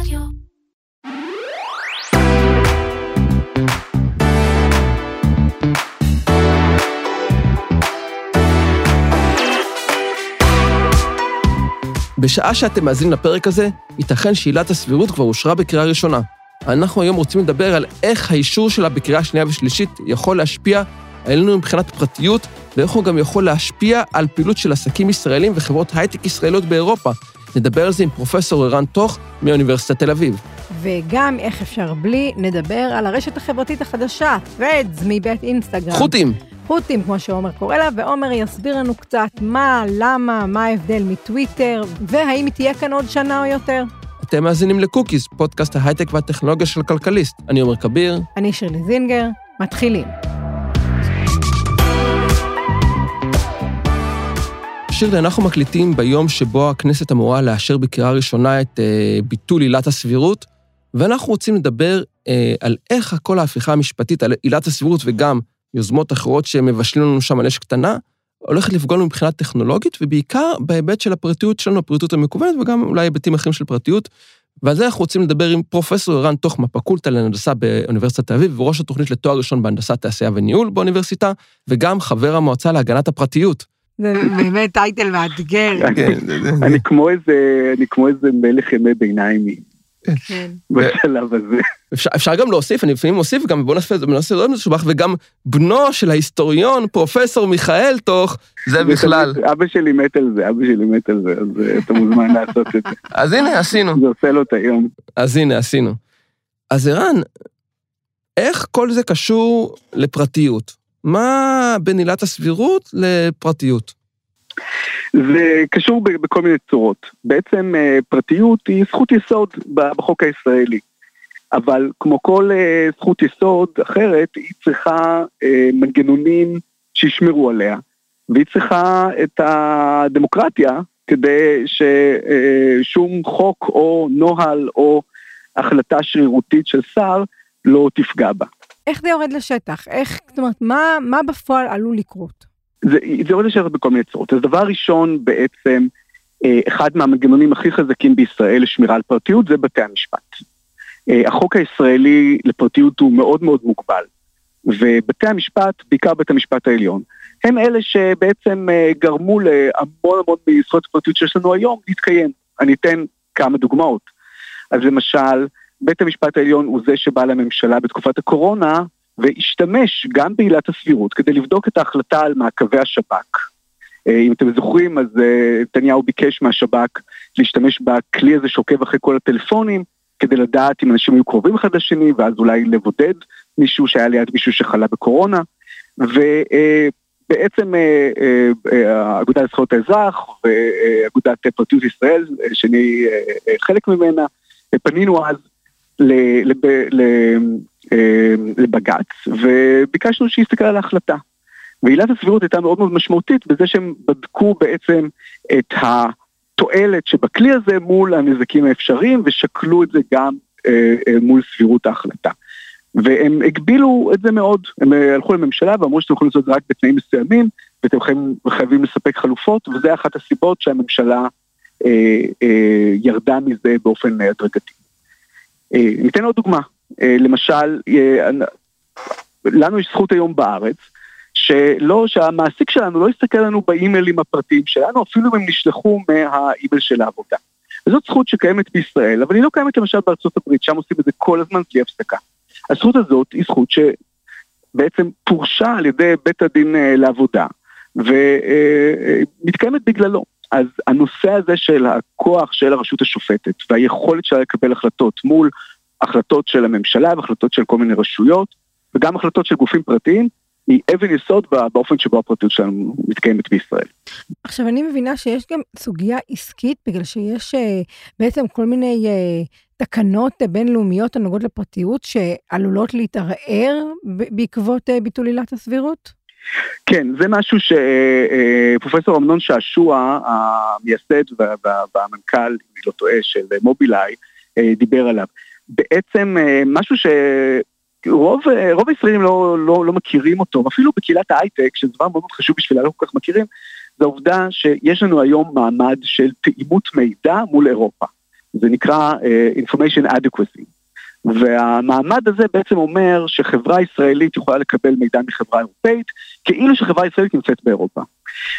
רדיו. בשעה שאתם מאזינים לפרק הזה, ייתכן שעילת הסבירות כבר אושרה בקריאה ראשונה. אנחנו היום רוצים לדבר על איך האישור שלה בקריאה שנייה ושלישית יכול להשפיע עלינו מבחינת פרטיות, ואיך הוא גם יכול להשפיע על פעילות של עסקים ישראלים וחברות הייטק ישראליות באירופה. נדבר על זה עם פרופסור ערן טוך מאוניברסיטת תל אביב. וגם איך אפשר בלי, נדבר על הרשת החברתית החדשה, Threads מבית אינסטגרם. חות'ים. חות'ים, כמו שעומר קורא לה, ועומר יסביר לנו קצת מה, למה, מה ההבדל מטוויטר, והאם היא תהיה כאן עוד שנה או יותר. אתם מאזינים לקוקיס, פודקאסט ההייטק והטכנולוגיה של כלכליסט. אני עומר כביר. אני שירלי זינגר, מתחילים. שירלי, אנחנו מקליטים ביום שבו הכנסת אמורה לאשר בקריאה ראשונה את אה, ביטול עילת הסבירות, ואנחנו רוצים לדבר אה, על איך כל ההפיכה המשפטית, על עילת הסבירות וגם יוזמות אחרות שמבשלים לנו שם על אש קטנה, הולכת לפגוע לנו מבחינה טכנולוגית, ובעיקר בהיבט של הפרטיות שלנו, הפרטיות המקוונת, וגם אולי היבטים אחרים של פרטיות. ועל זה אנחנו רוצים לדבר עם פרופסור ערן תוך מהפקולטה להנדסה באוניברסיטת תל אביב, וראש התוכנית לתואר ראשון בהנדסת תעשייה וניהול באוניברסיטה, וגם חבר המועצה להגנת הפרטיות. זה באמת טייטל מאתגר. כן, אני כמו איזה, אני כמו איזה מלך ימי ביניים כן. בשלב הזה. אפשר, גם להוסיף, אני לפעמים מוסיף גם, בוא נעשה את זה, זה מסובך, וגם בנו של ההיסטוריון, פרופסור מיכאל תוך, זה בכלל. אבא שלי מת על זה, אבא שלי מת על זה, אז אה, אתה מוזמן לעשות את זה. אז הנה, עשינו. זה עושה לו את היום. אז הנה, עשינו. אז ערן, איך כל זה קשור לפרטיות? מה בין עילת הסבירות לפרטיות? זה קשור בכל מיני צורות. בעצם אה, פרטיות היא זכות יסוד בחוק הישראלי. אבל כמו כל אה, זכות יסוד אחרת, היא צריכה אה, מנגנונים שישמרו עליה, והיא צריכה את הדמוקרטיה כדי ששום חוק או נוהל או החלטה שרירותית של שר לא תפגע בה. איך זה יורד לשטח? איך, זאת אומרת, מה, מה בפועל עלול לקרות? זה, זה יורד לשטח בכל מיני צורות. אז דבר ראשון בעצם, אה, אחד מהמנגנונים הכי חזקים בישראל לשמירה על פרטיות זה בתי המשפט. אה, החוק הישראלי לפרטיות הוא מאוד מאוד מוגבל, ובתי המשפט, בעיקר בית המשפט העליון, הם אלה שבעצם אה, גרמו להמון המון מזכויות הפרטיות שיש לנו היום להתקיים. אני אתן כמה דוגמאות. אז למשל, בית המשפט העליון הוא זה שבא לממשלה בתקופת הקורונה והשתמש גם בעילת הסבירות כדי לבדוק את ההחלטה על מעקבי השב"כ. אה, אם אתם זוכרים, אז אה, נתניהו ביקש מהשב"כ להשתמש בכלי הזה שעוקב אחרי כל הטלפונים, כדי לדעת אם אנשים היו קרובים אחד לשני, ואז אולי לבודד מישהו שהיה ליד מישהו שחלה בקורונה. ובעצם האגודה לזכויות האזרח ואגודת פרטיות ישראל, שאני אה, חלק ממנה, פנינו אז אה, לבג"ץ, וביקשנו שיסתכל על ההחלטה. ועילת הסבירות הייתה מאוד מאוד משמעותית בזה שהם בדקו בעצם את התועלת שבכלי הזה מול הנזקים האפשריים ושקלו את זה גם אה, אה, מול סבירות ההחלטה. והם הגבילו את זה מאוד, הם הלכו לממשלה ואמרו שאתם יכולים לעשות את זה רק בתנאים מסוימים ואתם חייבים, חייבים לספק חלופות וזה אחת הסיבות שהממשלה אה, אה, ירדה מזה באופן הדרגתי. אה, ניתן עוד דוגמה, אה, למשל, אה, לנו יש זכות היום בארץ, שלא, שהמעסיק שלנו לא יסתכל לנו באימיילים הפרטיים שלנו, אפילו אם הם נשלחו מהאימייל של העבודה. וזאת זכות שקיימת בישראל, אבל היא לא קיימת למשל בארצות הברית, שם עושים את זה כל הזמן בלי הפסקה. הזכות הזאת היא זכות שבעצם פורשה על ידי בית הדין לעבודה, ומתקיימת בגללו. אז הנושא הזה של הכוח של הרשות השופטת והיכולת שלה לקבל החלטות מול החלטות של הממשלה והחלטות של כל מיני רשויות וגם החלטות של גופים פרטיים היא אבן יסוד באופן שבו הפרטיות שלנו מתקיימת בישראל. עכשיו, אני מבינה שיש גם סוגיה עסקית, בגלל שיש אה, בעצם כל מיני אה, תקנות בינלאומיות הנוגעות לפרטיות שעלולות להתערער בעקבות אה, ביטול עילת הסבירות? כן, זה משהו שפרופסור אמנון שעשוע, המייסד וה- וה- והמנכ"ל, אם אני לא טועה, של מובילאיי, אה, דיבר עליו. בעצם אה, משהו שרוב אה, רוב הישראלים לא, לא, לא מכירים אותו, אפילו בקהילת ההייטק, שזה דבר מאוד חשוב בשבילה, לא כל כך מכירים, זה העובדה שיש לנו היום מעמד של תאימות מידע מול אירופה. זה נקרא uh, information adequacy. והמעמד הזה בעצם אומר שחברה ישראלית יכולה לקבל מידע מחברה אירופאית, כאילו שחברה ישראלית נמצאת באירופה.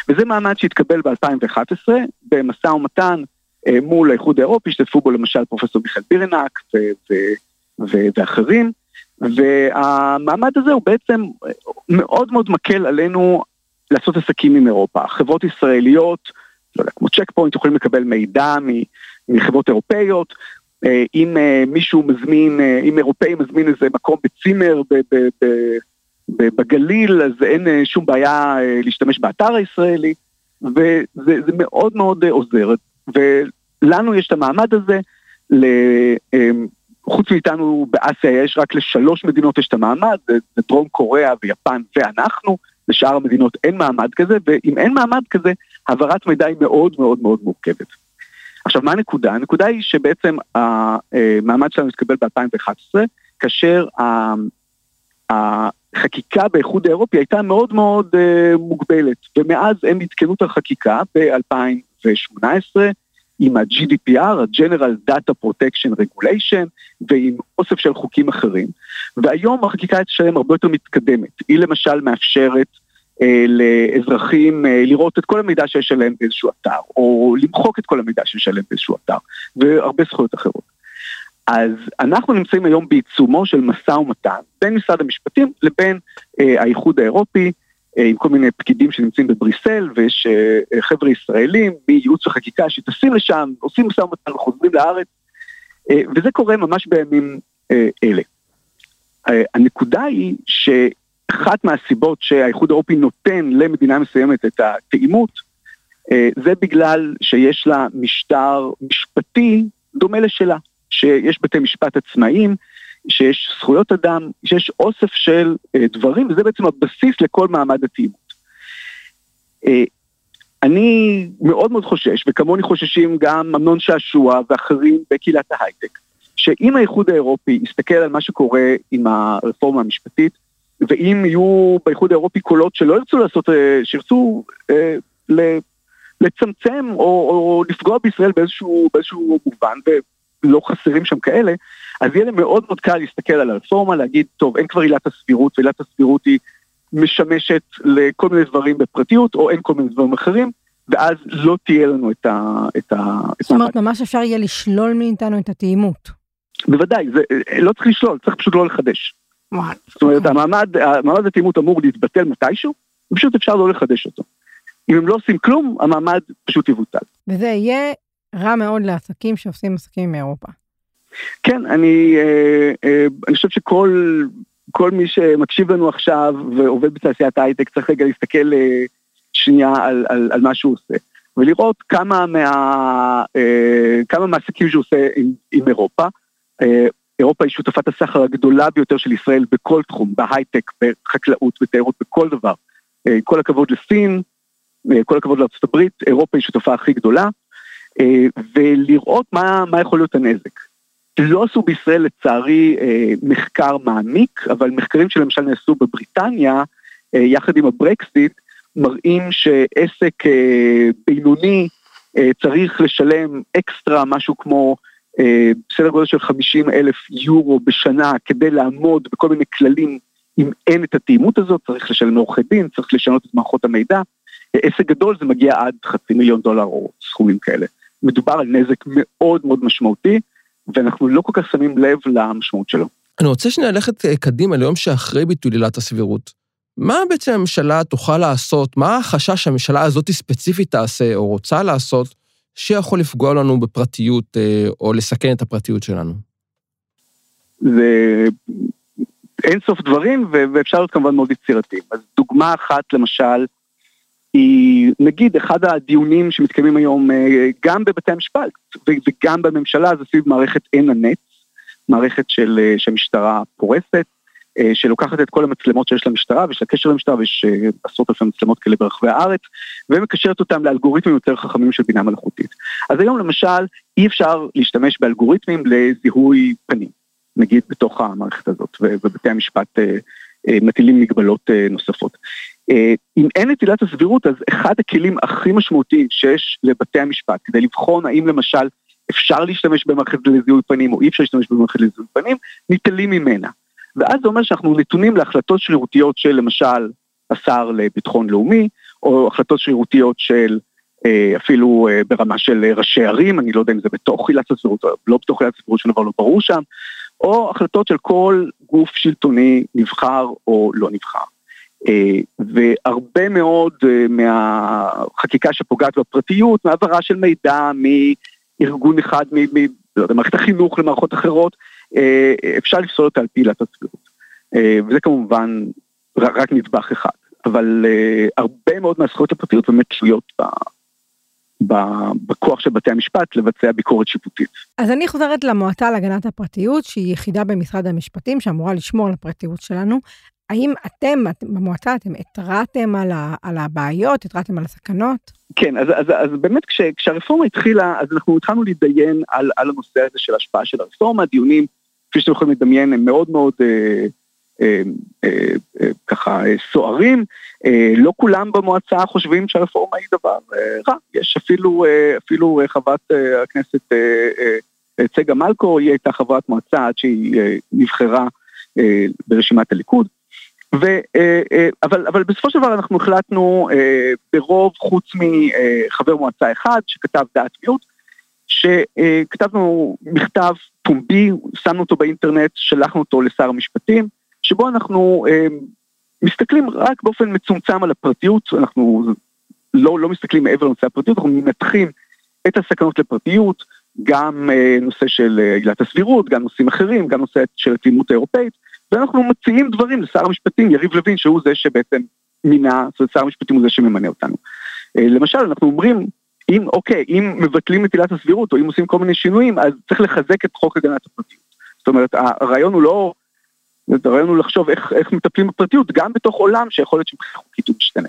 וזה מעמד שהתקבל ב-2011 במשא ומתן אה, מול האיחוד האירופי, השתתפו בו למשל פרופסור מיכאל בירנק ו- ו- ו- ואחרים, והמעמד הזה הוא בעצם מאוד מאוד מקל עלינו לעשות עסקים עם אירופה. חברות ישראליות, לא יודע, כמו צ'ק פוינט, יכולים לקבל מידע מחברות אירופאיות, אה, אם אה, מישהו מזמין, אה, אם אירופאי מזמין איזה מקום בצימר בגליל, אז אין שום בעיה להשתמש באתר הישראלי, וזה מאוד מאוד עוזר. ולנו יש את המעמד הזה, חוץ מאיתנו באסיה יש רק לשלוש מדינות יש את המעמד, זה דרום קוריאה ויפן ואנחנו, לשאר המדינות אין מעמד כזה, ואם אין מעמד כזה, העברת מידע היא מאוד מאוד מאוד מורכבת. עכשיו, מה הנקודה? הנקודה היא שבעצם המעמד שלנו התקבל ב-2011, כאשר החקיקה באיחוד האירופי הייתה מאוד מאוד אה, מוגבלת, ומאז הם עדכנו את החקיקה ב-2018 עם ה-GDPR, ה-General Data Protection Regulation, ועם אוסף של חוקים אחרים, והיום החקיקה שלהם הרבה יותר מתקדמת. היא למשל מאפשרת אה, לאזרחים אה, לראות את כל המידע שיש עליהם באיזשהו אתר, או למחוק את כל המידע שיש עליהם באיזשהו אתר, והרבה זכויות אחרות. אז אנחנו נמצאים היום בעיצומו של משא ומתן בין משרד המשפטים לבין אה, האיחוד האירופי, אה, עם כל מיני פקידים שנמצאים בבריסל, ויש אה, חבר'ה ישראלים מייעוץ וחקיקה שטסים לשם, עושים משא ומתן וחוזרים לארץ, אה, וזה קורה ממש בימים אה, אלה. אה, הנקודה היא ש... אחת מהסיבות שהאיחוד האירופי נותן למדינה מסוימת את התאימות, אה, זה בגלל שיש לה משטר משפטי דומה לשלה, שיש בתי משפט עצמאיים, שיש זכויות אדם, שיש אוסף של אה, דברים, וזה בעצם הבסיס לכל מעמד התאימות. אה, אני מאוד מאוד חושש, וכמוני חוששים גם אמנון שעשוע ואחרים בקהילת ההייטק, שאם האיחוד האירופי יסתכל על מה שקורה עם הרפורמה המשפטית, ואם יהיו באיחוד האירופי קולות שלא ירצו לעשות, אה, שירצו אה, לצמצם או, או לפגוע בישראל באיזשהו, באיזשהו מובן, ולא חסרים שם כאלה, אז יהיה להם מאוד מאוד קל להסתכל על הרפורמה, להגיד, טוב, אין כבר עילת הסבירות, ועילת הסבירות היא משמשת לכל מיני דברים בפרטיות, או אין כל מיני דברים אחרים, ואז לא תהיה לנו את ה... את ה זאת אומרת, ממש אפשר יהיה לשלול מאיתנו את התאימות. בוודאי, זה, לא צריך לשלול, צריך פשוט לא לחדש. זאת אומרת, המעמד, המעמד התאימות אמור להתבטל מתישהו, ופשוט אפשר לא לחדש אותו. אם הם לא עושים כלום, המעמד פשוט יבוטל. וזה יהיה רע מאוד לעסקים שעושים עסקים מאירופה. כן, אני, אה, אה, אני חושב שכל כל מי שמקשיב לנו עכשיו ועובד בתעשיית ההייטק צריך רגע להסתכל אה, שנייה על, על, על מה שהוא עושה, ולראות כמה, מה, אה, כמה מהעסקים שהוא עושה עם, עם אירופה, אה, אירופה היא שותפת הסחר הגדולה ביותר של ישראל בכל תחום, בהייטק, בחקלאות, בתיירות, בכל דבר. אה, כל הכבוד לסין, אה, כל הכבוד לארה"ב, אירופה היא שותפה הכי גדולה, אה, ולראות מה, מה יכול להיות הנזק. לא עשו בישראל לצערי מחקר מעמיק, אבל מחקרים שלמשל נעשו בבריטניה, יחד עם הברקסיט, מראים שעסק בינוני צריך לשלם אקסטרה משהו כמו בסדר גודל של 50 אלף יורו בשנה כדי לעמוד בכל מיני כללים אם אין את התאימות הזאת, צריך לשלם לעורכי דין, צריך לשנות את מערכות המידע. עסק גדול זה מגיע עד חצי מיליון דולר או סכומים כאלה. מדובר על נזק מאוד מאוד משמעותי, ואנחנו לא כל כך שמים לב למשמעות שלו. אני רוצה שנייה ללכת אה, קדימה ליום שאחרי ביטול עילת הסבירות. מה בעצם הממשלה תוכל לעשות, מה החשש שהממשלה הזאת ספציפית תעשה או רוצה לעשות, שיכול לפגוע לנו בפרטיות אה, או לסכן את הפרטיות שלנו? זה אין סוף דברים, ואפשר להיות כמובן מאוד יצירתיים. אז דוגמה אחת למשל, היא נגיד אחד הדיונים שמתקיימים היום אה, גם בבתי המשפט וגם בממשלה זה סביב מערכת עין הנץ, מערכת של, אה, שהמשטרה פורסת, שלוקחת את כל המצלמות שיש למשטרה ויש לה קשר למשטרה ויש אה, עשרות אלפי מצלמות כאלה ברחבי הארץ ומקשרת אותם לאלגוריתמים יותר חכמים של בינה מלאכותית. אז היום למשל אי אפשר להשתמש באלגוריתמים לזיהוי פנים, נגיד בתוך המערכת הזאת ובתי המשפט אה, מטילים מגבלות נוספות. אם אין נטילת הסבירות אז אחד הכלים הכי משמעותיים שיש לבתי המשפט כדי לבחון האם למשל אפשר להשתמש במערכת לזיהוי פנים או אי אפשר להשתמש במערכת לזיהוי פנים, ניטלים ממנה. ואז זה אומר שאנחנו נתונים להחלטות שרירותיות של למשל השר לביטחון לאומי, או החלטות שרירותיות של אה, אפילו אה, ברמה של ראשי ערים, אני לא יודע אם זה בתוך עילת הסבירות לא בתוך עילת הסבירות, שום דבר לא ברור שם, או החלטות של כל גוף שלטוני נבחר או לא נבחר. אה, והרבה מאוד מהחקיקה שפוגעת בפרטיות, מעברה של מידע מארגון אחד, ממערכת לא החינוך למערכות אחרות, אפשר לפסול אותה על פי עילת הסבירות. וזה כמובן רק נדבך אחד, אבל הרבה מאוד מהזכויות לפרטיות באמת תלויות בכוח של בתי המשפט לבצע ביקורת שיפוטית. אז אני חוזרת למועצה להגנת הפרטיות, שהיא יחידה במשרד המשפטים, שאמורה לשמור על הפרטיות שלנו. האם אתם, במועצה, אתם התרעתם על, על הבעיות, התרעתם על הסכנות? כן, אז, אז, אז באמת כש, כשהרפורמה התחילה, אז אנחנו התחלנו להתדיין על, על הנושא הזה של השפעה של הרפורמה, הדיונים, כפי שאתם יכולים לדמיין, הם מאוד מאוד אה, אה, אה, אה, ככה סוערים. לא כולם במועצה חושבים שהרפורמה היא דבר רע, יש אפילו, אפילו חברת הכנסת צגה מלקו, היא הייתה חברת מועצה עד שהיא נבחרה ברשימת הליכוד. ו, אבל, אבל בסופו של דבר אנחנו החלטנו ברוב חוץ מחבר מועצה אחד שכתב דעת מיעוט, שכתבנו מכתב פומבי, שמנו אותו באינטרנט, שלחנו אותו לשר המשפטים, שבו אנחנו אה, מסתכלים רק באופן מצומצם על הפרטיות, אנחנו לא, לא מסתכלים מעבר לנושא הפרטיות, אנחנו מנתחים את הסכנות לפרטיות, גם אה, נושא של אה, עילת הסבירות, גם נושאים אחרים, גם נושא של התאימות האירופאית, ואנחנו מציעים דברים לשר המשפטים, יריב לוין, שהוא זה שבעצם מינה, זאת אומרת שר המשפטים הוא זה שממנה אותנו. אה, למשל, אנחנו אומרים, אם, אוקיי, אם מבטלים את עילת הסבירות, או אם עושים כל מיני שינויים, אז צריך לחזק את חוק הגנת הפרטיות. זאת אומרת, הרעיון הוא לא הרעיון הוא לחשוב איך, איך מטפלים בפרטיות גם בתוך עולם שיכול להיות שמבחינה חוקית הוא משתנה.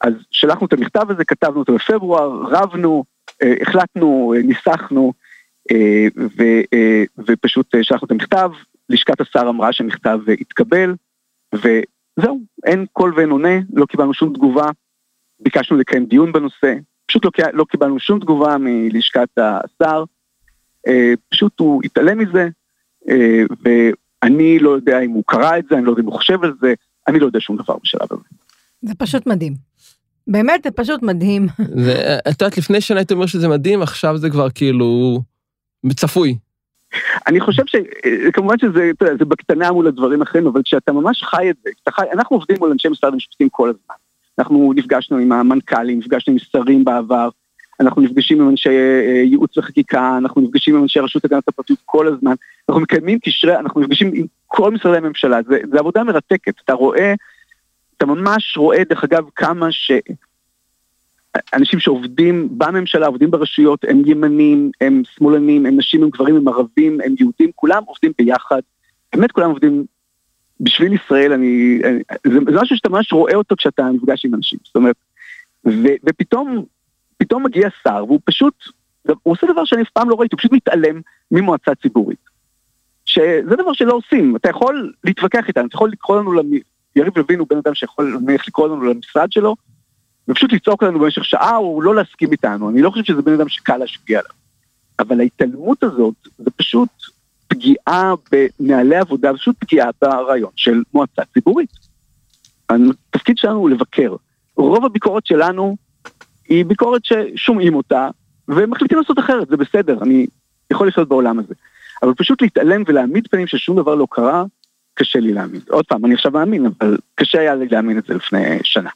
אז שלחנו את המכתב הזה, כתבנו אותו בפברואר, רבנו, אה, החלטנו, אה, ניסחנו אה, ו, אה, ופשוט אה, שלחנו את המכתב, לשכת השר אמרה שהמכתב אה, התקבל וזהו, אין קול ואין עונה, לא קיבלנו שום תגובה, ביקשנו לקיים דיון בנושא, פשוט לא, לא קיבלנו שום תגובה מלשכת השר, אה, פשוט הוא התעלם מזה, אה, אני לא יודע אם הוא קרא את זה, אני לא יודע אם הוא חושב על זה, אני לא יודע שום דבר בשלב הזה. זה פשוט מדהים. באמת, זה פשוט מדהים. את יודעת, לפני שנה הייתי אומר שזה מדהים, עכשיו זה כבר כאילו צפוי. אני חושב שכמובן שזה זה בקטנה מול הדברים אחרים, אבל כשאתה ממש חי את זה, חי, אנחנו עובדים מול אנשי משרד המשפטים כל הזמן. אנחנו נפגשנו עם המנכ"לים, נפגשנו עם שרים בעבר, אנחנו נפגשים עם אנשי אה, ייעוץ וחקיקה, אנחנו נפגשים עם אנשי רשות הגנת הפרטיות כל הזמן, אנחנו מקיימים קשרי, אנחנו נפגשים עם כל משרדי הממשלה, זה עבודה מרתקת, אתה רואה, אתה ממש רואה דרך אגב כמה ש... אנשים שעובדים בממשלה, עובדים ברשויות, הם ימנים, הם שמאלנים, הם נשים, הם גברים, הם ערבים, הם יהודים, כולם עובדים ביחד, באמת כולם עובדים בשביל ישראל, אני, זה, זה משהו שאתה ממש רואה אותו כשאתה נפגש עם אנשים, זאת אומרת, ו, ופתאום פתאום מגיע שר והוא פשוט, הוא עושה דבר שאני אף פעם לא ראיתי, הוא פשוט מתעלם ממועצה ציבורית. שזה דבר שלא עושים, אתה יכול להתווכח איתנו, אתה יכול לקרוא לנו, למ... יריב לוין הוא בן אדם שיכול נניח לקרוא לנו למשרד שלו, ופשוט לצעוק לנו במשך שעה או לא להסכים איתנו, אני לא חושב שזה בן אדם שקל להשפיע עליו. אבל ההתעלמות הזאת זה פשוט פגיעה בנהלי עבודה, פשוט פגיעה ברעיון של מועצה ציבורית. התפקיד שלנו הוא לבקר. רוב הביקורת שלנו היא ביקורת ששומעים אותה ומחליטים לעשות אחרת, זה בסדר, אני יכול לחיות בעולם הזה. אבל פשוט להתעלם ולהעמיד פנים ששום דבר לא קרה, קשה לי להאמין. עוד פעם, אני עכשיו מאמין, אבל קשה היה לי להאמין את זה לפני שנה.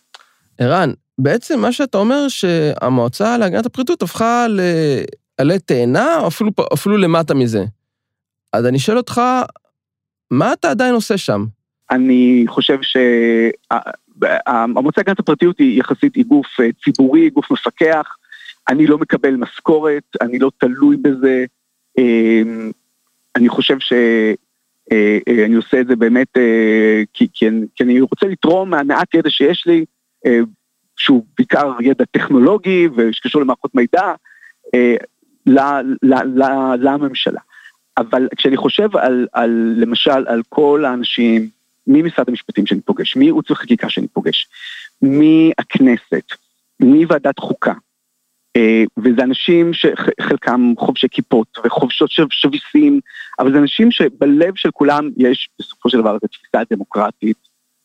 ערן, בעצם מה שאתה אומר שהמועצה להגנת הפריטות הפכה לעלה תאנה, או אפילו, אפילו למטה מזה. אז אני שואל אותך, מה אתה עדיין עושה שם? אני חושב ש... המועצה להגנת הפרטיות היא יחסית היא גוף אה, ציבורי, גוף מפקח, אני לא מקבל משכורת, אני לא תלוי בזה, אמ, אני חושב שאני אה, אה, עושה את זה באמת כי, כי, אני, כי אני רוצה לתרום מהמעט ידע שיש לי, שהוא בעיקר ידע טכנולוגי ושקשור למערכות מידע, לממשלה. אבל כשאני חושב על, על למשל על כל האנשים ממשרד המשפטים שאני פוגש, מייעוץ וחקיקה שאני פוגש, מהכנסת, מוועדת חוקה, וזה אנשים שחלקם חובשי כיפות וחובשות שביסים, אבל זה אנשים שבלב של כולם יש בסופו של דבר את התפיסה הדמוקרטית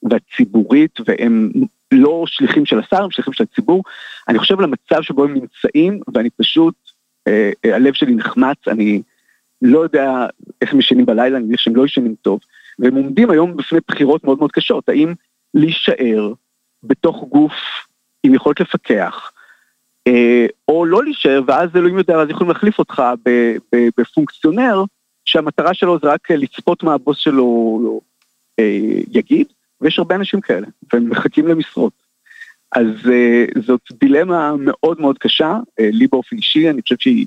והציבורית, והם לא שליחים של השר, הם שליחים של הציבור. אני חושב על המצב שבו הם נמצאים, ואני פשוט, אה, אה, הלב שלי נחמץ, אני לא יודע איך הם ישנים בלילה, אני יודע שהם לא ישנים טוב, והם עומדים היום בפני בחירות מאוד מאוד קשות, האם להישאר בתוך גוף עם יכולת לפקח, אה, או לא להישאר, ואז אלוהים יודע, אז יכולים להחליף אותך בפונקציונר, שהמטרה שלו זה רק לצפות מה הבוס שלו אה, יגיד, ויש הרבה אנשים כאלה, והם מחכים למשרות. אז uh, זאת דילמה מאוד מאוד קשה, לי באופן אישי, אני חושב שהיא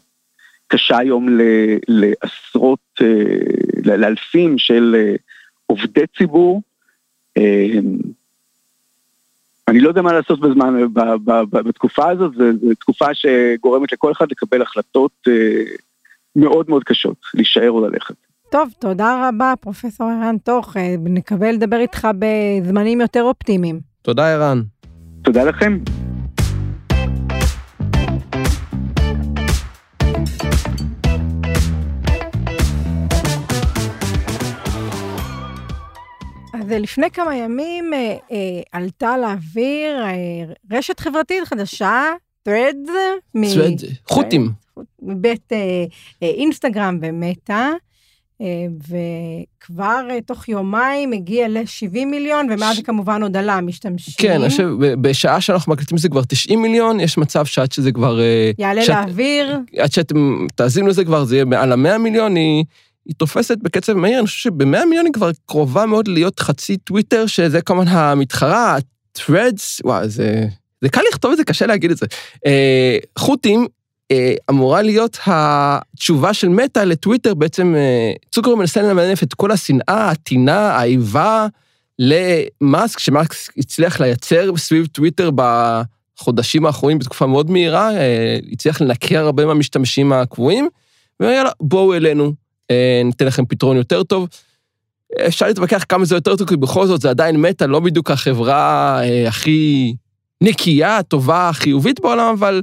קשה היום ל, לעשרות, uh, לאלפים של uh, עובדי ציבור. Uh, אני לא יודע מה לעשות בזמן, ב, ב, ב, בתקופה הזאת, זו תקופה שגורמת לכל אחד לקבל החלטות uh, מאוד מאוד קשות, להישאר או ללכת. טוב, תודה רבה, פרופסור ערן תוך, אה, נקווה לדבר איתך בזמנים יותר אופטימיים. תודה, ערן. תודה לכם. אז לפני כמה ימים אה, אה, עלתה לאוויר אה, רשת חברתית חדשה, Threads. Threads, חוטים. מבית אה, אה, אינסטגרם ומטא. אה, וכבר אה, תוך יומיים הגיע ל-70 מיליון, ומאז זה כמובן עוד עלה, משתמשים. כן, אני חושב, בשעה שאנחנו מקליטים זה כבר 90 מיליון, יש מצב שעד שזה כבר... אה, יעלה שאת, לאוויר. עד שאתם תאזינו לזה כבר, זה יהיה מעל ה-100 מיליון, היא, היא תופסת בקצב מהיר, אני חושב שב-100 מיליון היא כבר קרובה מאוד להיות חצי טוויטר, שזה כמובן המתחרה, ה-threads, וואו, זה... זה קל לכתוב את זה, קשה להגיד את זה. חוטים אה, אמורה להיות התשובה של מטא לטוויטר, בעצם אה, צוקר מנסה למנף את כל השנאה, הטינה, האיבה למאסק, שמאסק הצליח לייצר סביב טוויטר בחודשים האחרונים בתקופה מאוד מהירה, אה, הצליח לנקר הרבה מהמשתמשים הקבועים, ויאללה, בואו אלינו, ניתן לכם פתרון יותר טוב. אפשר להתווכח כמה זה יותר טוב, כי בכל זאת זה עדיין מטא, לא בדיוק החברה הכי נקייה, טובה, חיובית בעולם, אבל...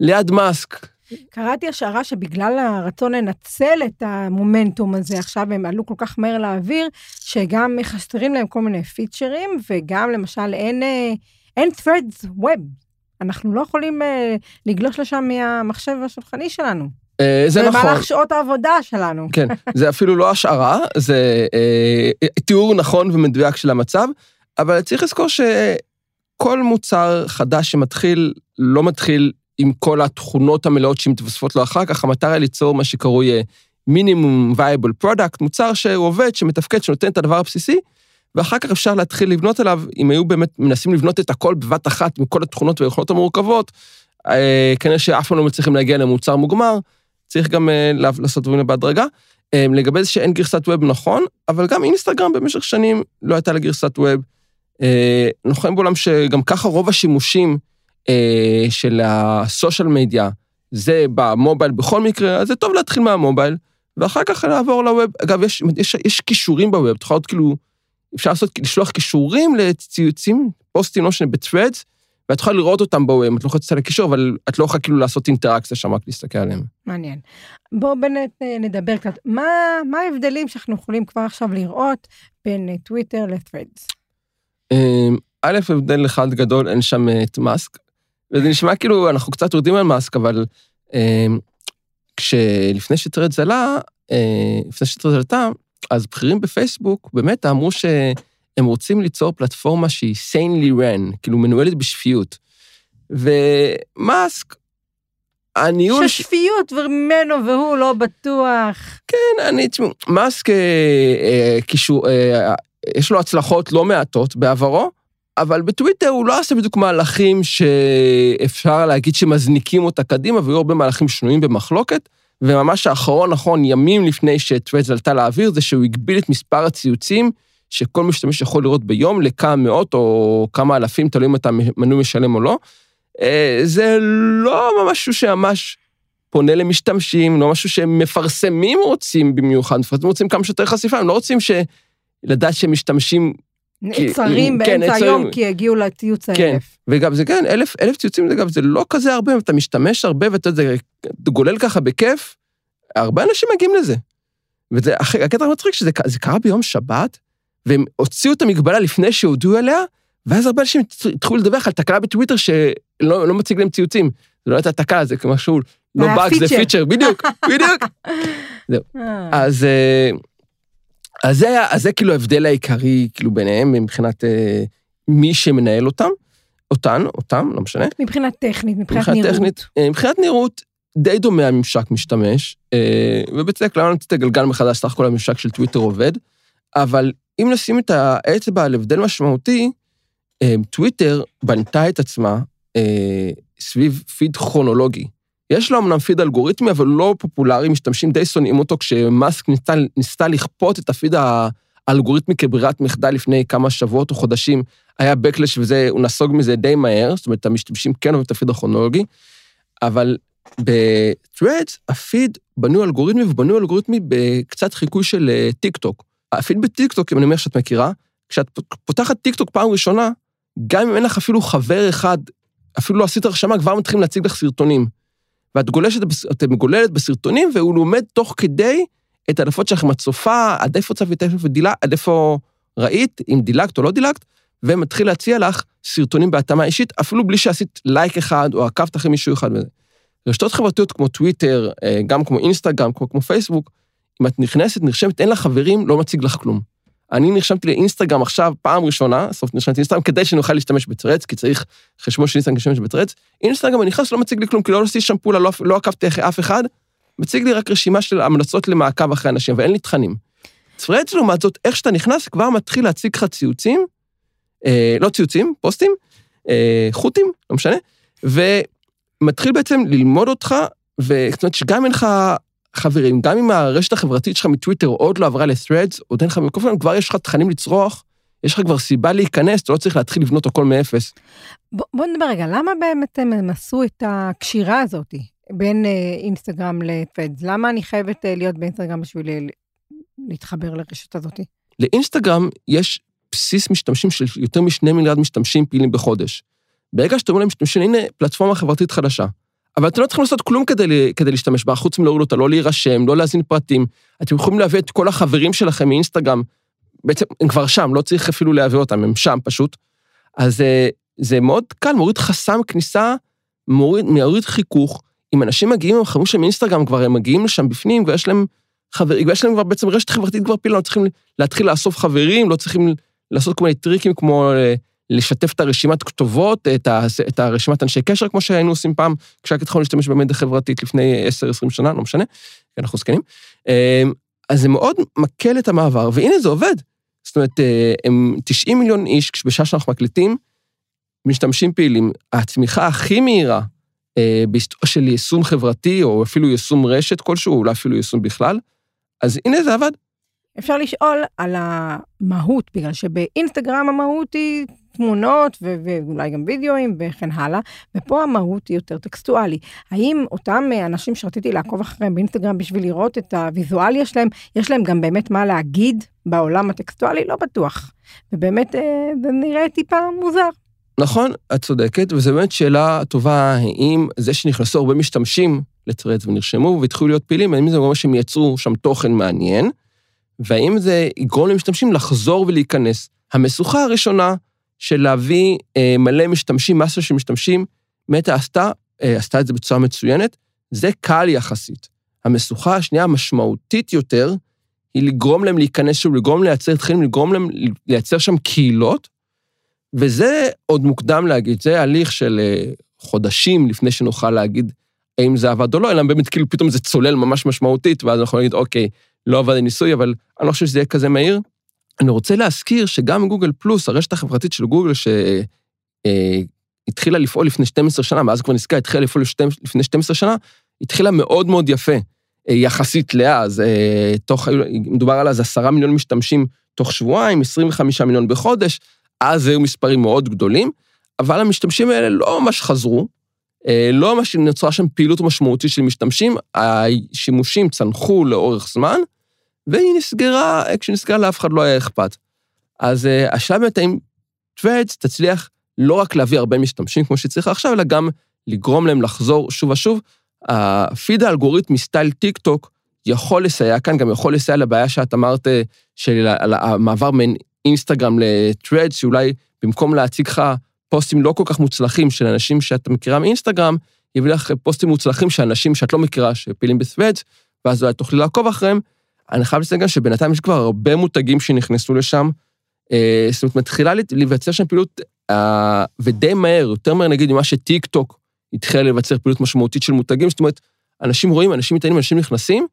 ליד מאסק. קראתי השערה שבגלל הרצון לנצל את המומנטום הזה, עכשיו הם עלו כל כך מהר לאוויר, שגם חסרים להם כל מיני פיצ'רים, וגם למשל אין, אה, אין threads web. אנחנו לא יכולים אה, לגלוש לשם מהמחשב השולחני שלנו. אה, זה נכון. במהלך שעות העבודה שלנו. כן, זה אפילו לא השערה, זה אה, תיאור נכון ומדויק של המצב, אבל צריך לזכור שכל מוצר חדש שמתחיל, לא מתחיל עם כל התכונות המלאות שמתווספות לו אחר כך, המטרה היא ליצור מה שקרוי minimum viable product, מוצר שהוא עובד, שמתפקד, שנותן את הדבר הבסיסי, ואחר כך אפשר להתחיל לבנות עליו, אם היו באמת מנסים לבנות את הכל בבת אחת, עם כל התכונות והיכולות המורכבות, אה, כנראה שאף פעם לא מצליחים להגיע למוצר מוגמר, צריך גם אה, לעשות דברים בהדרגה. אה, לגבי זה שאין גרסת ווב נכון, אבל גם אינסטגרם במשך שנים לא הייתה לה גרסת ווב. אנחנו חיים בעולם שגם ככה רוב השימושים, אה, של הסושיאל מדיה, זה במובייל בכל מקרה, אז זה טוב להתחיל מהמובייל, ואחר כך לעבור ל web. אגב, יש, יש, יש קישורים ב web, תוכל להיות כאילו, אפשר לעשות, לשלוח קישורים לציוצים, פוסטים, לא משנה, ב Threads, ואת יכולה לראות אותם ב web, את לא יכולה לצאת לקישור, אבל את לא יכולה כאילו לעשות אינטראקציה שם, רק להסתכל עליהם. מעניין. בואו באמת אה, נדבר קצת. מה, מה ההבדלים שאנחנו יכולים כבר עכשיו לראות בין אה, טוויטר ל Threads? א', הבדל אחד גדול, אין שם את מאסק. וזה נשמע כאילו, אנחנו קצת יורדים על מאסק, אבל אה, כשלפני שטרדס עלה, אה, לפני שטרדס עלתה, אז בכירים בפייסבוק באמת אמרו שהם רוצים ליצור פלטפורמה שהיא סיינלי רן, כאילו מנוהלת בשפיות. ומאסק, הניהול... ששפיות ממנו והוא לא בטוח. כן, אני, תשמעו, מאסק, אה, אה, קישור, אה, יש לו הצלחות לא מעטות בעברו, אבל בטוויטר הוא לא עושה בדיוק מהלכים שאפשר להגיד שמזניקים אותה קדימה, והיו הרבה מהלכים שנויים במחלוקת, וממש האחרון, נכון, ימים לפני שטוויטר עלתה לאוויר, זה שהוא הגביל את מספר הציוצים שכל משתמש יכול לראות ביום לכמה מאות או כמה אלפים, תלוי אם אתה מנוי משלם או לא. אה, זה לא משהו שממש פונה למשתמשים, לא משהו שמפרסמים רוצים במיוחד, מפרסמים רוצים כמה שיותר חשיפה, הם לא רוצים ש... לדעת שהם משתמשים נעצרים כן, באמצע נעצרים. היום כי הגיעו לציוץ כן, האלף. וגם זה כן, אלף, אלף ציוצים זה גם, זה לא כזה הרבה, אתה משתמש הרבה ואתה יודע, זה גולל ככה בכיף, הרבה אנשים מגיעים לזה. וזה, הקטע המצחיק שזה זה קרה ביום שבת, והם הוציאו את המגבלה לפני שהודיעו עליה, ואז הרבה אנשים התחילו לדווח על תקלה בטוויטר שלא לא מציג להם ציוצים. זה לא הייתה תקלה, זה משהו, לא באג, זה פיצ'ר. בדיוק, בדיוק. אה. אז, אה, אז זה היה, אז זה כאילו ההבדל העיקרי, כאילו, ביניהם, מבחינת אה, מי שמנהל אותם, אותן, אותם, לא משנה. מבחינת טכנית, מבחינת מבחינת נראות. טכנית, מבחינת נראות, די דומה הממשק משתמש, אה, ובצדק, למה נמצא את הגלגל מחדש, סך הכל הממשק של טוויטר עובד, אבל אם נשים את האצבע על הבדל משמעותי, אה, טוויטר בנתה את עצמה אה, סביב פיד כרונולוגי. יש לו אמנם פיד אלגוריתמי, אבל לא פופולרי, משתמשים די שונאים אותו, כשמאסק ניסתה, ניסתה לכפות את הפיד האלגוריתמי כברירת מחדל לפני כמה שבועות או חודשים, היה backlash וזה, הוא נסוג מזה די מהר, זאת אומרת, המשתמשים כן אוהבים את הפיד הכרונולוגי, אבל ב-Threads הפיד בנוי אלגוריתמי ובנוי אלגוריתמי בקצת חיקוי של אה, טיק טוק. הפיד בטיק טוק, אם אני אומר שאת מכירה, כשאת פותחת טיק טוק פעם ראשונה, גם אם אין לך אפילו חבר אחד, אפילו לא עשית הרשמה, כבר מתחילים להציג לך סרטונים. ואת גולשת, את מגוללת בסרטונים, והוא לומד תוך כדי את העדפות שלך עם הצופה, עד איפה צפית, עד איפה ראית, אם דילגת או לא דילגת, ומתחיל להציע לך סרטונים בהתאמה אישית, אפילו בלי שעשית לייק אחד או עקבת אחרי מישהו אחד. רשתות חברתיות כמו טוויטר, אה, גם כמו אינסטגרם, כמו, כמו פייסבוק, אם את נכנסת, נרשמת, אין לך חברים, לא מציג לך כלום. אני נרשמתי לאינסטגרם עכשיו, פעם ראשונה, סוף נרשמתי לאינסטגרם, כדי שאני אוכל להשתמש בטרץ, כי צריך חשבון של אינסטגרם להשתמש בטרץ. אינסטגרם, אני נכנס, לא מציג לי כלום, כי לא עשיתי שם פעולה, לא, לא עקבתי אחרי אף אחד, מציג לי רק רשימה של המלצות למעקב אחרי אנשים, ואין לי תכנים. טרץ, לעומת זאת, איך שאתה נכנס, כבר מתחיל להציג לך ציוצים, אה, לא ציוצים, פוסטים, אה, חוטים, לא משנה, ומתחיל בעצם ללמוד אותך, וזאת אומרת שגם אין לך חברים, גם אם הרשת החברתית שלך מטוויטר עוד לא עברה ל-threads, עוד אין לך מיקרופון, כבר יש לך תכנים לצרוך, יש לך כבר סיבה להיכנס, אתה לא צריך להתחיל לבנות הכל מאפס. בוא, בוא נדבר רגע, למה באמת הם, עשו את הקשירה הזאת בין אה, אינסטגרם לפדס? למה אני חייבת אה, להיות באינסטגרם בשביל אה, להתחבר לרשת הזאת? לאינסטגרם יש בסיס משתמשים של יותר משני מיליארד משתמשים פעילים בחודש. ברגע שאתם אומרים למשתמשים, הנה פלטפורמה חברתית חדשה. אבל אתם לא צריכים לעשות כלום כדי, כדי להשתמש בה, חוץ מלהוריד אותה, לא להירשם, לא להזין פרטים. אתם יכולים להביא את כל החברים שלכם מאינסטגרם, בעצם הם כבר שם, לא צריך אפילו להביא אותם, הם שם פשוט. אז אה, זה מאוד קל, מוריד חסם כניסה, מוריד, מוריד חיכוך. אם אנשים מגיעים עם חברים שלהם מאינסטגרם, כבר הם מגיעים לשם בפנים, ויש להם חברים, ויש להם כבר בעצם רשת חברתית כבר פעילה, לא צריכים להתחיל לאסוף חברים, לא צריכים לעשות כל מיני טריקים כמו אה, לשתף את הרשימת כתובות, את, ה, את הרשימת אנשי קשר, כמו שהיינו עושים פעם, כשרק התחלנו להשתמש במדיה חברתית לפני 10-20 שנה, לא משנה, כי אנחנו זקנים. אה, אז זה מאוד מקל את המעבר, והנה זה עובד. זאת אומרת, אה, הם 90 מיליון איש, בשעה שאנחנו מקליטים, משתמשים פעילים. הצמיחה הכי מהירה אה, בהיסטוריה של יישום חברתי, או אפילו יישום רשת כלשהו, אולי אפילו יישום בכלל, אז הנה זה עבד. אפשר לשאול על המהות, בגלל שבאינסטגרם המהות היא תמונות ו- ואולי גם וידאוים וכן הלאה, ופה המהות היא יותר טקסטואלי. האם אותם אנשים שרציתי לעקוב אחריהם באינסטגרם בשביל לראות את הוויזואליה שלהם, יש להם גם באמת מה להגיד בעולם הטקסטואלי? לא בטוח. ובאמת אה, זה נראה טיפה מוזר. נכון, את צודקת, וזו באמת שאלה טובה, האם זה שנכנסו הרבה משתמשים לטרדס ונרשמו והתחילו להיות פעילים, האם זה אומר שהם יצרו שם תוכן מעניין, והאם זה יגרום למשתמשים לחזור ולהיכנס. המשוכה הראשונה של להביא אה, מלא משתמשים, מסה של משתמשים, מטה עשתה, אה, עשתה את זה בצורה מצוינת, זה קל יחסית. המשוכה השנייה המשמעותית יותר, היא לגרום להם להיכנס שוב, לגרום לייצר תכנים, לגרום להם לייצר שם קהילות, וזה עוד מוקדם להגיד, זה הליך של אה, חודשים לפני שנוכל להגיד האם זה עבד או לא, אלא באמת כאילו פתאום זה צולל ממש משמעותית, ואז אנחנו נגיד, אוקיי, לא עבד הניסוי, אבל אני לא חושב שזה יהיה כזה מהיר. אני רוצה להזכיר שגם גוגל פלוס, הרשת החברתית של גוגל, שהתחילה לפעול לפני 12 שנה, מאז כבר נסגר, התחילה לפעול לפני 12 שנה, התחילה מאוד מאוד יפה, יחסית לאז. תוך, מדובר על אז 10 מיליון משתמשים תוך שבועיים, 25 מיליון בחודש, אז היו מספרים מאוד גדולים, אבל המשתמשים האלה לא ממש חזרו, לא ממש נוצרה שם פעילות משמעותית של משתמשים, השימושים צנחו לאורך זמן, והיא נסגרה, כשנסגרה לאף אחד לא היה אכפת. אז אה, השאלה באמת האם Threads תצליח לא רק להביא הרבה משתמשים כמו שצריך עכשיו, אלא גם לגרום להם לחזור שוב ושוב. הפיד האלגוריתמי סטייל טיק טוק יכול לסייע כאן, גם יכול לסייע לבעיה שאת אמרת, של המעבר בין אינסטגרם ל Threads, שאולי במקום להציג לך פוסטים לא כל כך מוצלחים של אנשים שאת מכירה מאינסטגרם, יביא לך פוסטים מוצלחים של אנשים שאת לא מכירה, שפעילים ב Threads, ואז אולי תוכלי לעקוב אחריהם. אני חייב לציין גם שבינתיים יש כבר הרבה מותגים שנכנסו לשם. אה, זאת אומרת, מתחילה להיווצר שם פעילות, אה, ודי מהר, יותר מהר נגיד ממה שטיק טוק התחילה לבצר פעילות משמעותית של מותגים, זאת אומרת, אנשים רואים, אנשים מתעניינים, אנשים נכנסים,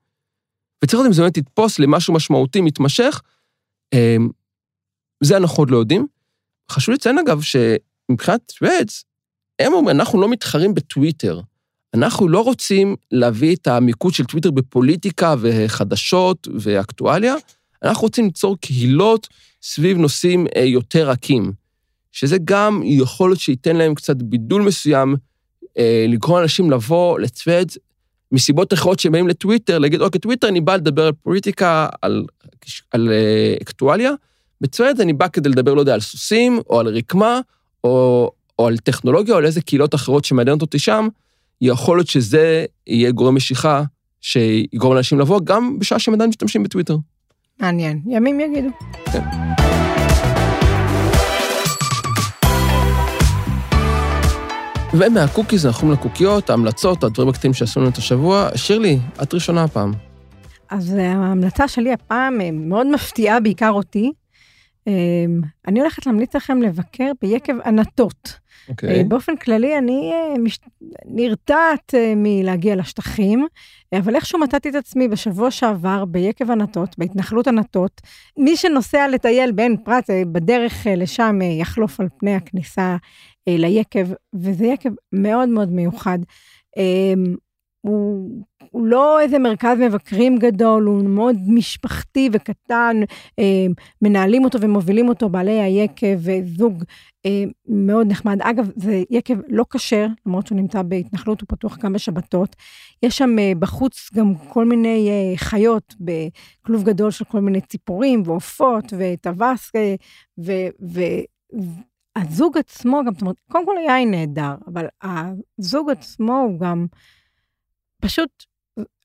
וצריך לדעת אם זה באמת יתפוס למשהו משמעותי, מתמשך. אה, זה אנחנו עוד לא יודעים. חשוב לציין אגב, שמבחינת Threads, הם אומרים, אנחנו לא מתחרים בטוויטר. אנחנו לא רוצים להביא את המיקוד של טוויטר בפוליטיקה וחדשות ואקטואליה, אנחנו רוצים ליצור קהילות סביב נושאים אה, יותר רכים, שזה גם יכול להיות שייתן להם קצת בידול מסוים, אה, לגרום אנשים לבוא לצוות מסיבות אחרות שהם באים לטוויטר, להגיד, אוקיי, טוויטר אני בא לדבר על פוליטיקה, על, על אה, אקטואליה, בצוות אני בא כדי לדבר, לא יודע, על סוסים, או על רקמה, או, או על טכנולוגיה, או על איזה קהילות אחרות שמעניינות אותי שם, יכול להיות שזה יהיה גורם משיכה שיגרום לאנשים לבוא, גם בשעה שהם עדיין משתמשים בטוויטר. מעניין, ימים יגידו. כן. ומה cookies אנחנו לקוקיות, ההמלצות, הדברים הקטנים שעשו לנו את השבוע. שירלי, את ראשונה הפעם. אז ההמלצה שלי הפעם אה, מאוד מפתיעה בעיקר אותי. אה, אני הולכת להמליץ לכם לבקר ביקב ענתות. Okay. אוקיי. אה, באופן כללי, אני אה, מש... נרתעת אה, מלהגיע לשטחים, אבל איכשהו מצאתי את עצמי בשבוע שעבר ביקב ענתות, בהתנחלות ענתות. מי שנוסע לטייל בין פרט, בדרך לשם יחלוף על פני הכניסה ליקב, וזה יקב מאוד מאוד מיוחד. הוא, הוא לא איזה מרכז מבקרים גדול, הוא מאוד משפחתי וקטן, אה, מנהלים אותו ומובילים אותו בעלי היקב וזוג אה, מאוד נחמד. אגב, זה יקב לא כשר, למרות שהוא נמצא בהתנחלות, הוא פתוח גם בשבתות. יש שם אה, בחוץ גם כל מיני חיות בכלוב גדול של כל מיני ציפורים ועופות וטווס, אה, ו... ו הזוג עצמו גם, זאת אומרת, קודם כל היין נהדר, אבל הזוג עצמו הוא גם פשוט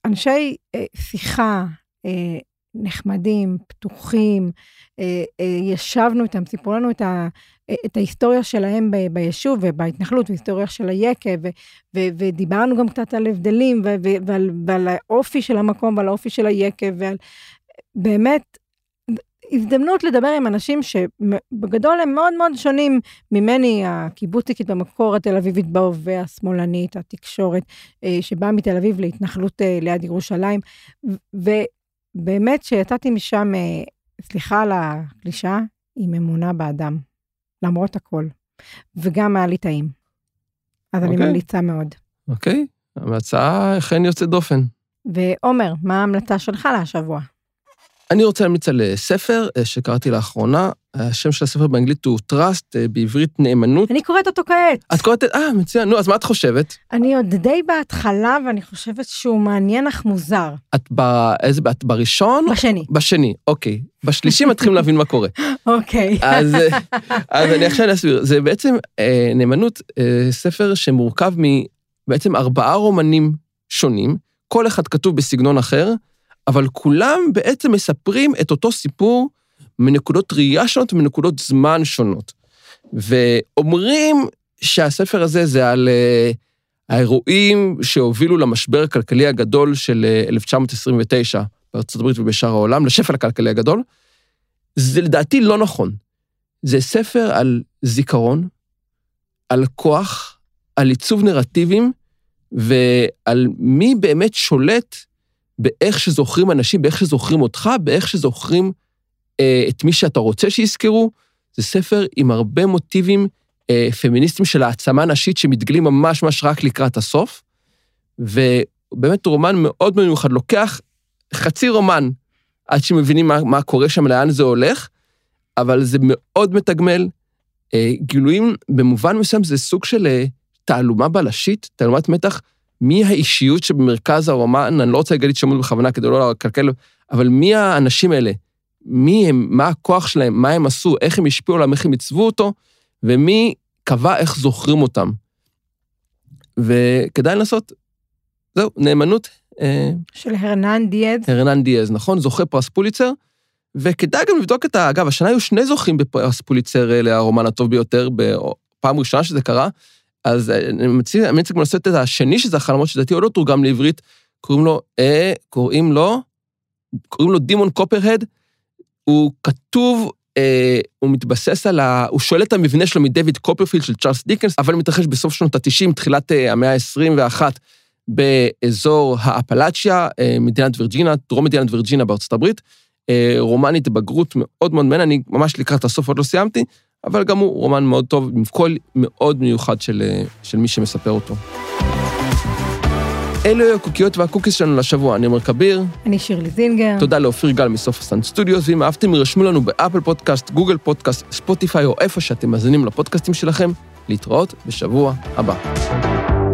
אנשי אה, שיחה, אה, נחמדים, פתוחים, אה, אה, ישבנו איתם, סיפרו לנו את, ה, אה, את ההיסטוריה שלהם ב, ביישוב ובהתנחלות, והיסטוריה של היקב, ו, ו, ודיברנו גם קצת על הבדלים ו, ו, ועל, ועל האופי של המקום ועל האופי של היקב, ועל באמת הזדמנות לדבר עם אנשים שבגדול הם מאוד מאוד שונים ממני, הקיבוציקית במקור, התל אביבית בהווה, השמאלנית, התקשורת, אה, שבאה מתל אביב להתנחלות אה, ליד ירושלים. ובאמת שיצאתי משם, אה, סליחה על הקלישה, עם אמונה באדם, למרות הכל. וגם היה לי טעים. אז okay. אני אוקיי. ממליצה מאוד. אוקיי, okay. המלצה אכן יוצאת דופן. ועומר, מה ההמלצה שלך להשבוע? אני רוצה להמליץ על אה, ספר אה, שקראתי לאחרונה, השם של הספר באנגלית הוא Trust, אה, בעברית נאמנות. אני קוראת אותו כעת. את קוראת, אה, מצוין, נו, אז מה את חושבת? אני עוד די בהתחלה, ואני חושבת שהוא מעניין אך מוזר. את ב... איזה, את בראשון? בשני. בשני, אוקיי. בשלישי מתחילים להבין מה קורה. אוקיי. אז, אז אני עכשיו אסביר. זה בעצם נאמנות, ספר שמורכב מבעצם ארבעה רומנים שונים, כל אחד כתוב בסגנון אחר, אבל כולם בעצם מספרים את אותו סיפור מנקודות ראייה שונות ומנקודות זמן שונות. ואומרים שהספר הזה זה על uh, האירועים שהובילו למשבר הכלכלי הגדול של 1929 אה, בארצות הברית ובשאר העולם, לשפל הכלכלי הגדול. זה לדעתי לא נכון. זה ספר על זיכרון, על כוח, על עיצוב נרטיבים ועל מי באמת שולט באיך שזוכרים אנשים, באיך שזוכרים אותך, באיך שזוכרים אה, את מי שאתה רוצה שיזכרו. זה ספר עם הרבה מוטיבים אה, פמיניסטיים של העצמה נשית שמתגלים ממש ממש רק לקראת הסוף. ובאמת רומן מאוד מיוחד, לוקח חצי רומן עד שמבינים מה, מה קורה שם, לאן זה הולך, אבל זה מאוד מתגמל. אה, גילויים, במובן מסוים זה סוג של אה, תעלומה בלשית, תעלומת מתח מי האישיות שבמרכז הרומן, אני לא רוצה להגיד שמות בכוונה כדי לא לקלקל, אבל מי האנשים האלה? מי הם, מה הכוח שלהם, מה הם עשו, איך הם השפיעו עליו, איך הם עיצבו אותו, ומי קבע איך זוכרים אותם. וכדאי לנסות, זהו, נאמנות. אה, של הרנן דיאז. הרנן דיאז, נכון? זוכה פרס פוליצר. וכדאי גם לבדוק את ה... אגב, השנה היו שני זוכים בפרס פוליצר אה, לרומן הטוב ביותר, בפעם ראשונה שזה קרה, אז אה, אני מציע, אני מציע לעשות את השני שזה החלומות, שלדעתי עוד לא תורגם לעברית, קוראים לו, אה, קוראים לו, קוראים לו דימון קופרהד, הוא כתוב, אה, הוא מתבסס על ה... הוא שואל את המבנה שלו מדייוויד קופרפילד של צ'ארלס דיקנס, אבל הוא מתרחש בסוף שנות ה-90, תחילת אה, המאה ה-21, באזור האפלצ'יה, אה, מדינת וירג'ינה, דרום מדינת וירג'ינה בארצות הברית. אה, רומן התבגרות מאוד מאוד מעניין, אני ממש לקראת הסוף עוד לא סיימתי, אבל גם הוא רומן מאוד טוב, עם קול מאוד מיוחד של, אה, של מי שמספר אותו. אלו היו הקוקיות וה cookies שלנו לשבוע, אני עומר כביר. אני שירלי זינגר. תודה לאופיר גל מסוף הסטנד סטודיוס, ואם אהבתם, ירשמו לנו באפל פודקאסט, גוגל פודקאסט, ספוטיפיי או איפה שאתם מאזינים לפודקאסטים שלכם. להתראות בשבוע הבא.